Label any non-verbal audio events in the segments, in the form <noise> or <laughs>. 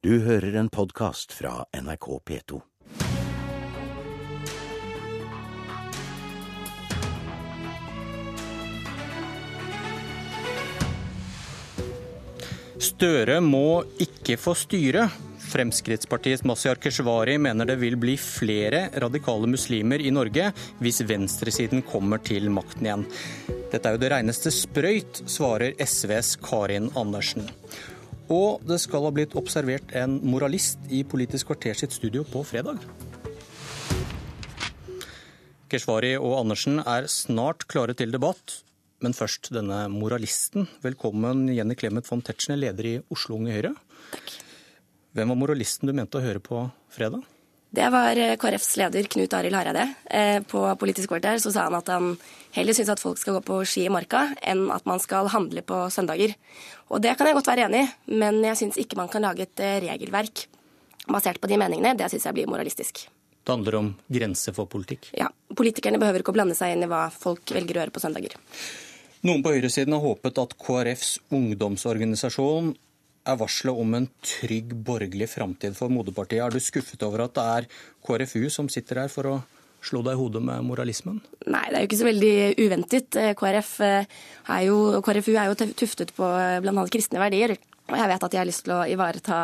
Du hører en podkast fra NRK P2. Støre må ikke få styre. Fremskrittspartiets Mazyar Keshvari mener det vil bli flere radikale muslimer i Norge hvis venstresiden kommer til makten igjen. Dette er jo det reineste sprøyt, svarer SVs Karin Andersen. Og det skal ha blitt observert en moralist i Politisk kvarter sitt studio på fredag. Keshvari og Andersen er snart klare til debatt. Men først denne moralisten. Velkommen Jenny Clemet von Tetzschner, leder i Oslo Unge Høyre. Takk. Hvem var moralisten du mente å høre på fredag? Det var eh, KrFs leder Knut Arild Hareide. Eh, på Politisk kvarter så sa han at han heller syns at folk skal gå på ski i marka, enn at man skal handle på søndager. Og det kan jeg godt være enig i, men jeg syns ikke man kan lage et eh, regelverk basert på de meningene. Det syns jeg blir moralistisk. Det handler om grenser for politikk? Ja. Politikerne behøver ikke å blande seg inn i hva folk velger å gjøre på søndager. Noen på høyresiden har håpet at KrFs ungdomsorganisasjon er varselet om en trygg borgerlig framtid for moderpartiet. Er du skuffet over at det er KrFU som sitter her for å slå deg i hodet med moralismen? Nei, det er jo ikke så veldig uventet. KrF er jo, KrFU er jo tuftet på bl.a. kristne verdier. Og jeg vet at de har lyst til å ivareta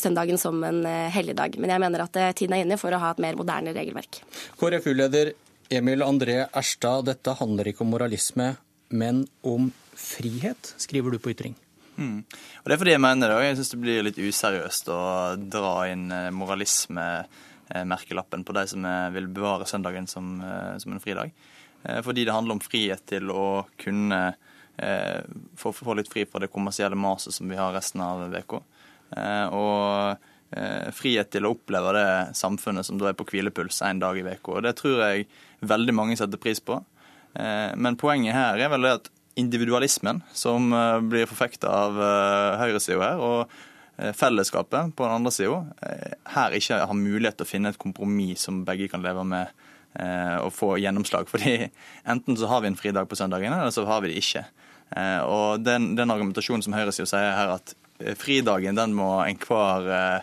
søndagen som en helligdag. Men jeg mener at tiden er inne for å ha et mer moderne regelverk. KrFU-leder Emil André Erstad, dette handler ikke om moralisme, men om frihet, skriver du på ytring. Mm. Og Det er fordi jeg mener det, jeg syns det blir litt useriøst å dra inn moralismemerkelappen på de som vil bevare søndagen som, som en fridag. Fordi det handler om frihet til å kunne få, få litt fri fra det kommersielle maset som vi har resten av uka. Og frihet til å oppleve det samfunnet som da er på hvilepuls en dag i uka. Det tror jeg veldig mange setter pris på. Men poenget her er vel det at individualismen som blir forfekta av høyresida her, og fellesskapet på den andre sida, her ikke har mulighet til å finne et kompromiss som begge kan leve med og få gjennomslag. <laughs> Fordi enten så har vi en fridag på søndagene, eller så har vi det ikke. Og den, den argumentasjonen som høyresida sier her, at fridagen den må enhver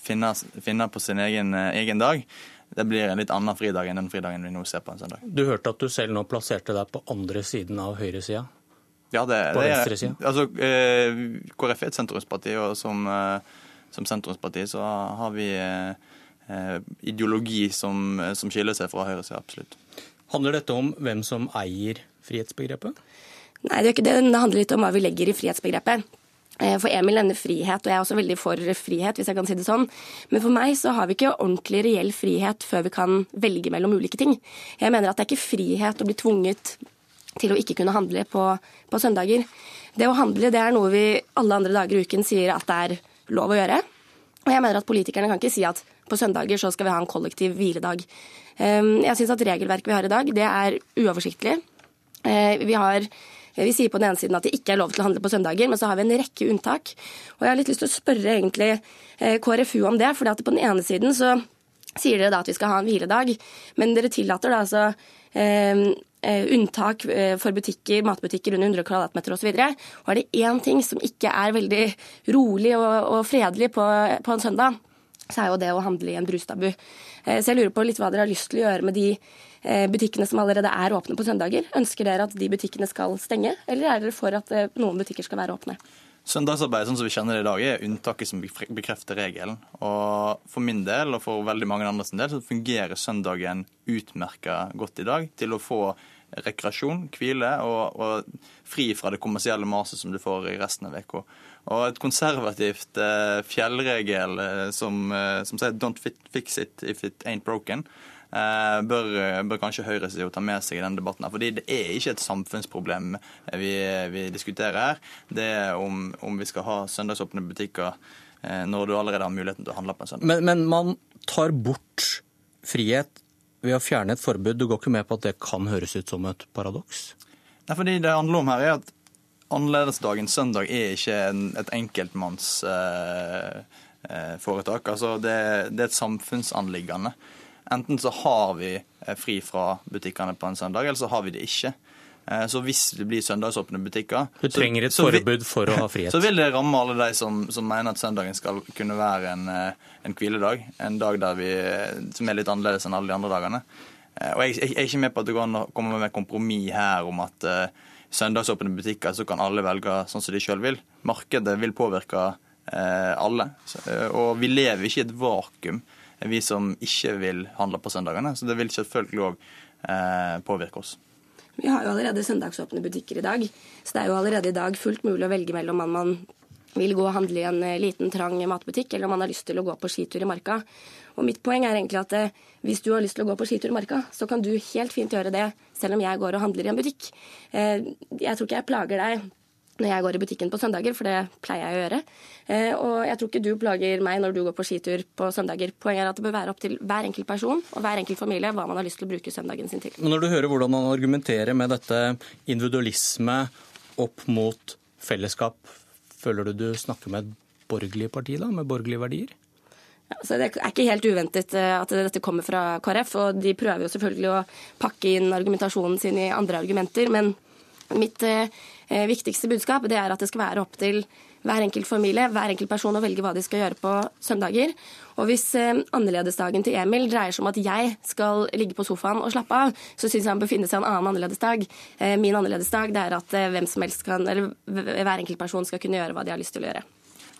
finne, finne på sin egen, egen dag, det blir en litt annen fridag enn den fridagen vi nå ser på en søndag. Du hørte at du selv nå plasserte deg på andre siden av høyresida? Ja, det, på det er Altså, eh, KrF er et sentrumsparti, og som, eh, som sentrumsparti så har vi eh, ideologi som, som skiller seg fra høyresida, absolutt. Handler dette om hvem som eier frihetsbegrepet? Nei, det gjør ikke det. Det handler litt om hva vi legger i frihetsbegrepet. For Emil nevner frihet, og jeg er også veldig for frihet, hvis jeg kan si det sånn. Men for meg så har vi ikke ordentlig reell frihet før vi kan velge mellom ulike ting. Jeg mener at det er ikke frihet å bli tvunget til å ikke kunne handle på, på søndager. Det å handle det er noe vi alle andre dager i uken sier at det er lov å gjøre. Og jeg mener at politikerne kan ikke si at på søndager så skal vi ha en kollektiv hviledag. Jeg syns at regelverket vi har i dag, det er uoversiktlig. Vi har vi sier på den ene siden at det ikke er lov til å handle på søndager, men så har vi en rekke unntak. Og jeg har litt lyst til å spørre egentlig KrFU om det. for på den ene siden så sier dere da at vi skal ha en hviledag, men dere tillater da altså eh, unntak for butikker, matbutikker under 100 kvadratmeter osv. Og, er det én ting som ikke er veldig rolig og, og fredelig på, på en søndag, så er jo det å handle i en brustabu. Så jeg lurer på litt hva dere har lyst til å gjøre med de butikkene som allerede er åpne på søndager. Ønsker dere at de butikkene skal stenge, eller er dere for at noen butikker skal være åpne? Søndagsarbeid sånn som vi kjenner det i dag, er unntaket som bekrefter regelen. Og For min del og for veldig mange andre sin del så fungerer søndagen utmerka godt i dag til å få rekreasjon, hvile og, og fri fra det kommersielle maset som du får i resten av uka. Og et konservativt eh, fjellregel eh, som, eh, som, sier 'don't fix it if it ain't broken', bør, bør kanskje høyresida ta med seg i denne debatten. her, fordi det er ikke et samfunnsproblem vi, vi diskuterer her. Det er om, om, vi skal ha søndagsåpne butikker når du allerede har muligheten til å handle på en søndag. Men, men man tar bort frihet ved å fjerne et forbud. Du går ikke med på at det kan høres ut som et paradoks? Nei, fordi Det handler om her er at annerledesdagen søndag er ikke en, et enkeltmannsforetak. Eh, altså det, det, er et samfunnsanliggende. Enten så har vi fri fra butikkene på en søndag, eller så har vi det ikke. Eh, så hvis det blir søndagsåpne butikker Du trenger et så, så forbud for å ha <laughs> frihet? Så vil det ramme alle de som, som mener at søndagen skal kunne være en, eh, en hviledag. En dag vi, som er litt annerledes enn alle de andre dagene. Og jeg, jeg, er ikke med på at det går an å komme med kompromiss her om at uh, søndagsåpne butikker, så kan alle velge sånn som de sjøl vil. Markedet vil påvirke uh, alle. Så, uh, og vi lever ikke i et vakuum, vi som ikke vil handle på søndagene. Så det vil selvfølgelig òg påvirke oss. Vi har jo allerede søndagsåpne butikker i dag, så det er jo allerede i dag fullt mulig å velge mellom om man vil gå og handle i en eh, liten, trang matbutikk, eller om man har lyst til å gå på skitur i marka. Og mitt poeng er egentlig at eh, hvis du har lyst til å gå på skitur i marka, så kan du helt fint gjøre det, selv om jeg går og handler i en butikk. Eh, jeg tror ikke jeg plager deg når jeg går i butikken på søndager, for det pleier jeg å gjøre. Og jeg tror ikke du plager meg når du går på skitur på søndager. Poenget er at det bør være opp til hver enkelt person og hver enkelt familie hva man har lyst til å bruke søndagen sin til. Men når du hører hvordan man argumenterer med dette individualisme opp mot fellesskap, føler du du snakker med et borgerlig parti, da, med borgerlige verdier? Ja, det er ikke helt uventet eh, at dette kommer fra KrF, og de prøver jo selvfølgelig å pakke inn argumentasjonen sin i andre argumenter. Men mitt eh, viktigste budskap det er at det skal være opp til hver enkelt familie, hver enkelt person å velge hva de skal gjøre på søndager. Og hvis eh, annerledesdagen til Emil dreier seg om at jeg skal ligge på sofaen og slappe av, så syns jeg han bør finne seg en annen annerledesdag. Eh, min annerledesdag er at eh, hvem som helst kan, eller hver enkelt person skal kunne gjøre hva de har lyst til å gjøre.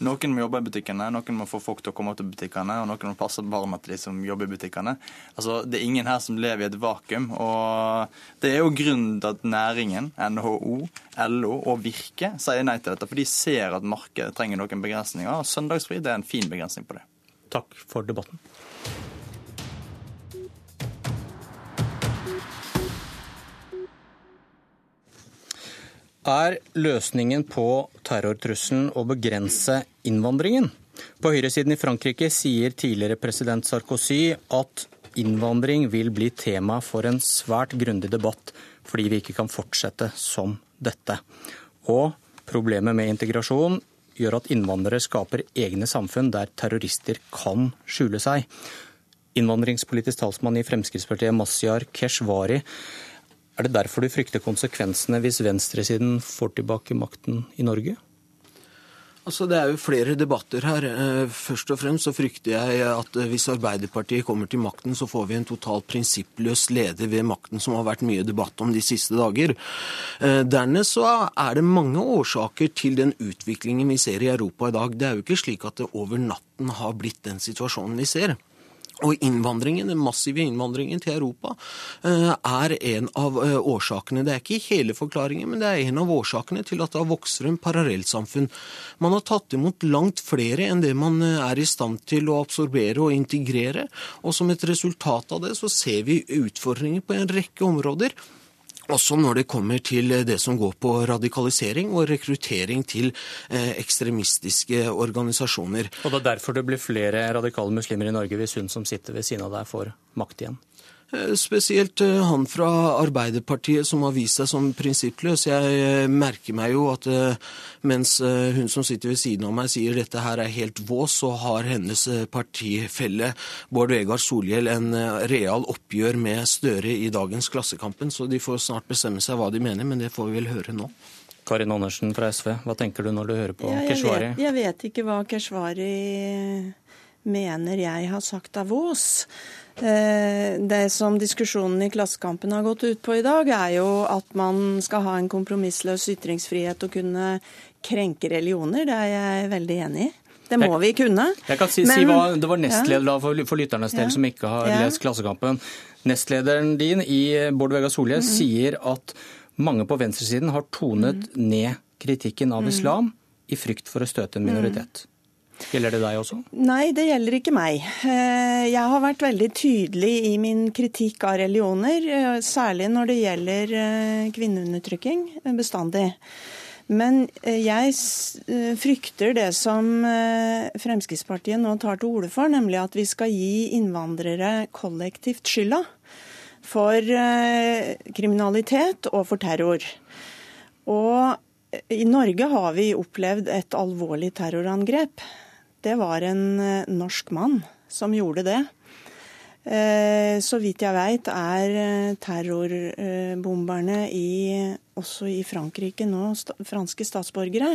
Noen må jobbe i butikkene, noen må få folk til å komme til butikkene, og noen må passe barna til de som jobber i butikkene. Altså, Det er ingen her som lever i et vakuum. og Det er jo grunnen til at næringen, NHO, LO og Virke sier nei til dette. For de ser at markedet trenger noen begrensninger, og søndagsfri det er en fin begrensning på det. Takk for debatten. Er løsningen på terrortrusselen å begrense innvandringen? På høyresiden i Frankrike sier tidligere president Sarkozy at innvandring vil bli tema for en svært grundig debatt, fordi vi ikke kan fortsette som dette. Og problemet med integrasjon gjør at innvandrere skaper egne samfunn der terrorister kan skjule seg. Innvandringspolitisk talsmann i Fremskrittspartiet, Mazyar Keshvari, er det derfor du frykter konsekvensene hvis venstresiden får tilbake makten i Norge? Altså, Det er jo flere debatter her. Eh, først og fremst så frykter jeg at eh, hvis Arbeiderpartiet kommer til makten, så får vi en totalt prinsippløs leder ved makten, som har vært mye debatt om de siste dager. Eh, dernest så er det mange årsaker til den utviklingen vi ser i Europa i dag. Det er jo ikke slik at det over natten har blitt den situasjonen vi ser. Og innvandringen, Den massive innvandringen til Europa eh, er en av eh, årsakene. Det er ikke hele forklaringen, men det er en av årsakene til at det vokser en parallellsamfunn. Man har tatt imot langt flere enn det man eh, er i stand til å absorbere og integrere. Og som et resultat av det så ser vi utfordringer på en rekke områder. Også når det kommer til det som går på radikalisering og rekruttering til eh, ekstremistiske organisasjoner. Og det er derfor det blir flere radikale muslimer i Norge hvis hun som sitter ved siden av deg, får makt igjen? Eh, spesielt eh, han fra Arbeiderpartiet som har vist seg som prinsippløs. Jeg eh, merker meg jo at mens hun som sitter ved siden av meg sier dette her er helt vås, så har hennes partifelle Bård Vegar Solhjell en real oppgjør med Støre i dagens Klassekampen. Så de får snart bestemme seg hva de mener, men det får vi vel høre nå. Karin Andersen fra SV, hva tenker du når du hører på ja, Keshvari? Jeg, jeg vet ikke hva Keshvari mener jeg har sagt av vås. Eh, det som diskusjonen i Klassekampen har gått ut på i dag, er jo at man skal ha en kompromissløs ytringsfrihet og kunne krenke religioner. Det er jeg veldig enig i. Det må vi kunne. Jeg kan si, Men, si hva, Det var nestleder ja. for, for lytternes del ja. som ikke har ja. lest Klassekampen. Nestlederen din i Bård Vegar Solhjell mm sier at mange på venstresiden har tonet mm ned kritikken av mm. islam i frykt for å støte en minoritet. Gjelder det deg også? Nei, det gjelder ikke meg. Eh, jeg har vært veldig tydelig i min kritikk av religioner, eh, særlig når det gjelder eh, kvinneundertrykking, bestandig. Men jeg frykter det som Fremskrittspartiet nå tar til orde for, nemlig at vi skal gi innvandrere kollektivt skylda for kriminalitet og for terror. Og i Norge har vi opplevd et alvorlig terrorangrep det var en eh, norsk mann som gjorde det. Så vidt jeg veit er terrorbomberne i, også i Frankrike nå franske statsborgere.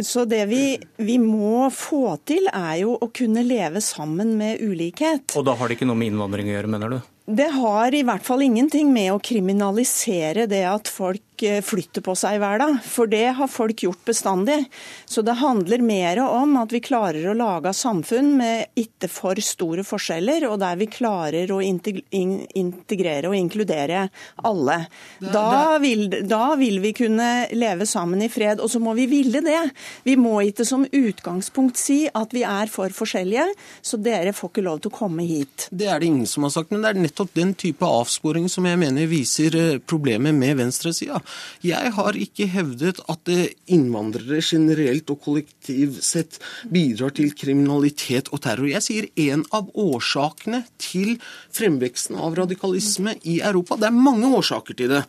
Så det vi, vi, må få til, er jo å kunne leve sammen med ulikhet. Og da har det ikke noe med innvandring å gjøre, mener du? Det har i hvert fall ingenting med å kriminalisere det at folk eh, flytter på seg hver dag, for det har folk gjort bestandig. Så det handler mer om at vi klarer å lage samfunn med ikke for store forskjeller, og der vi klarer å integrere og inkludere alle. Da vil, da vil vi kunne leve sammen i fred, og så må vi ville det. Vi må ikke som utgangspunkt si at vi er for forskjellige, så dere får ikke lov til å komme hit. Det er det ingen som har sagt, men det er nettopp den type avsporing som jeg mener viser eh, problemet med venstresida. Jeg har ikke hevdet at eh, innvandrere generelt og kollektivt sett bidrar til kriminalitet og terror. Jeg sier en av årsakene til fremveksten av radikalisme i Europa. Det er mange årsaker til det.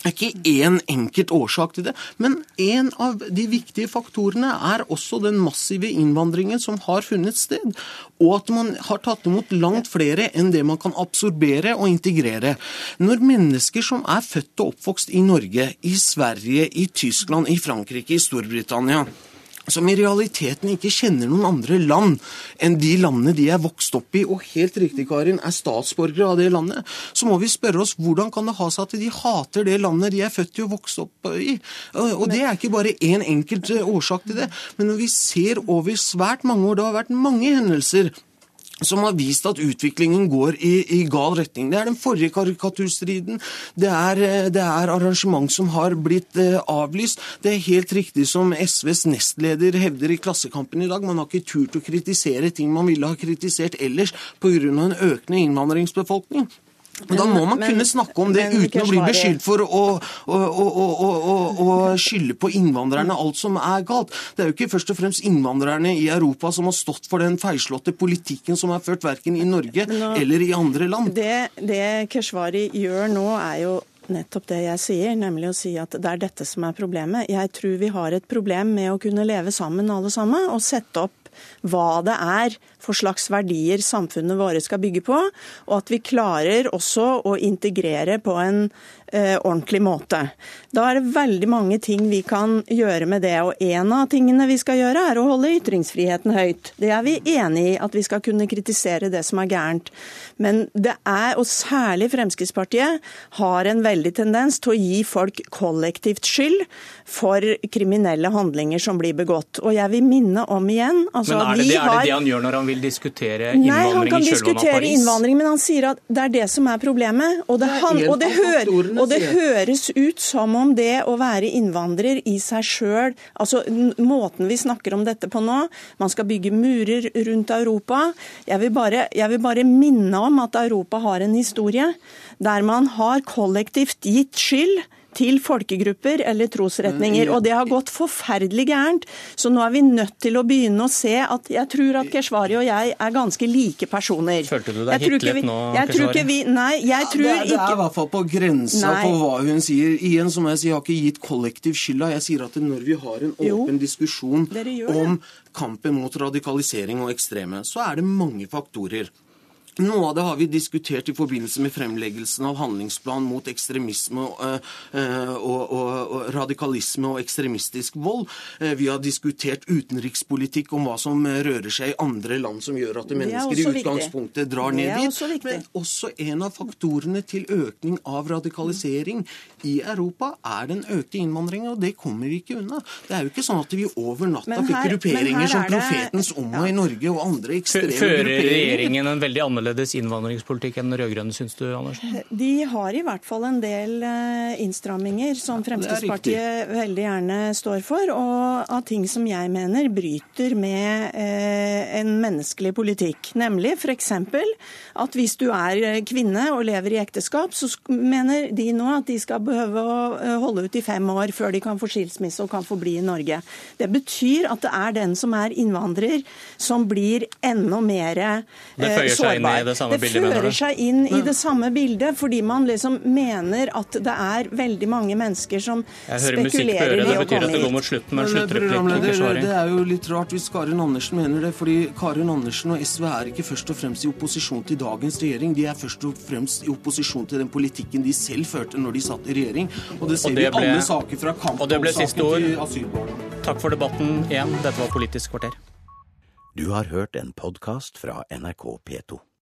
Det er ikke én enkelt årsak til det, men en av de viktige faktorene er også den massive innvandringen som har funnet sted, og at man har tatt imot langt flere enn det man kan absorbere og integrere. Når mennesker som er født og oppvokst i Norge, i Sverige, i Tyskland, i Frankrike, i Storbritannia som i realiteten ikke kjenner noen andre land enn de landene de er vokst opp i, og helt riktig, Karin, er statsborgere av det landet, så må vi spørre oss hvordan kan det ha seg at de hater det landet de er født i og vokst opp i? Og det er ikke bare én enkelt eh, årsak til det, men når vi ser over svært mange år, det har vært mange hendelser som har vist at utviklingen går i, i, gal retning. Det er den forrige karikaturstriden. Det er, eh, det er arrangement som har blitt eh, avlyst. Det er helt riktig som SVs nestleder hevder i Klassekampen i dag. Man har ikke turt å kritisere ting man ville ha kritisert ellers pga. en økende innvandringsbefolkning. Men da må man men, kunne snakke om det uten å bli beskyldt for å, å, å, å, skylde på innvandrerne alt som er galt. Det er jo ikke først og fremst innvandrerne i Europa som har stått for den feilslåtte politikken som er ført verken i Norge nå, eller i andre land. Det, det Keshvari gjør nå, er jo nettopp det jeg sier, nemlig å si at det er dette som er problemet. Jeg tror vi har et problem med å kunne leve sammen alle sammen, og sette opp hva det er for slags verdier samfunnet våre skal bygge på, og at vi klarer også å integrere på en ordentlig måte. Da er det veldig mange ting vi kan gjøre med det. Og en av tingene vi skal gjøre, er å holde ytringsfriheten høyt. Det er vi enig i, at vi skal kunne kritisere det som er gærent. Men det er, og særlig Fremskrittspartiet, har en veldig tendens til å gi folk kollektivt skyld for kriminelle handlinger som blir begått. Og jeg vil minne om igjen altså, Men er det, det, er det det han gjør når han vil diskutere innvandring i Kjølvåna Paris? Nei, han kan diskutere innvandring, men han sier at det er det som er problemet. Og det, han, og det, hør, og det høres ut som om det å være innvandrer i seg sjøl Altså måten vi snakker om dette på nå, man skal bygge murer rundt Europa. Jeg vil bare, jeg vil bare minne om at Europa har en historie der man har kollektivt gitt skyld til folkegrupper eller trosretninger. Og det har gått forferdelig gærent. Så nå er vi nødt til å begynne å se at jeg tror at Keshvari og jeg er ganske like personer. Følte du deg hitlet nå, Keshvari? Vi, nei, jeg tror ikke Det er i hvert fall på grensa nei. på hva hun sier. Igjen så må jeg si, jeg har ikke gitt kollektiv skylda. Jeg sier at når vi har en åpen jo, diskusjon om kampen mot radikalisering og ekstreme, så er det mange faktorer. Noe av det har vi diskutert i forbindelse med fremleggelsen av handlingsplan mot ekstremisme og, uh, og, og, og radikalisme og ekstremistisk vold. Uh, vi har diskutert utenrikspolitikk om hva som rører seg i andre land som gjør at mennesker i utgangspunktet viktig. drar ned dit. Men også en av faktorene til økning av radikalisering i Europa er den økte innvandringen, og det kommer vi ikke unna. Det er jo ikke sånn at vi over natta fikk grupperinger som Profetens Omma ja. i Norge og andre ekstreme Fører grupperinger. Fører regjeringen en veldig annerledes annerledes innvandringspolitikk enn den rød-grønne, syns du, Andersen? De har i hvert fall en del eh, innstramminger som Fremskrittspartiet veldig gjerne står for, og av ting som jeg mener bryter med eh, en menneskelig politikk. Nemlig f.eks. at hvis du er kvinne og lever i ekteskap, så mener de nå at de skal behøve å eh, holde ut i fem år før de kan få skilsmisse og kan få bli i Norge. Det betyr at det er den som er innvandrer, som blir enda mer sårbar. det bildet, fører seg inn i det samme bildet, fordi man liksom mener at det er veldig mange mennesker som Jeg hører musikk på spekulerer øret, i det å betyr at komme det går hit. mot slutten med en Men, sluttreplikk. programleder, Det er jo litt rart hvis Karin Andersen mener det. fordi Karin Andersen og SV er ikke først og fremst i opposisjon til dagens regjering. De er først og fremst i opposisjon til den politikken de selv førte når de satt i regjering. Og det ser Og vi i alle ble- saker fra det kampsaken til asylbarna. Takk for debatten igjen. Dette var Politisk kvarter. Du har hørt en podkast fra NRK P2.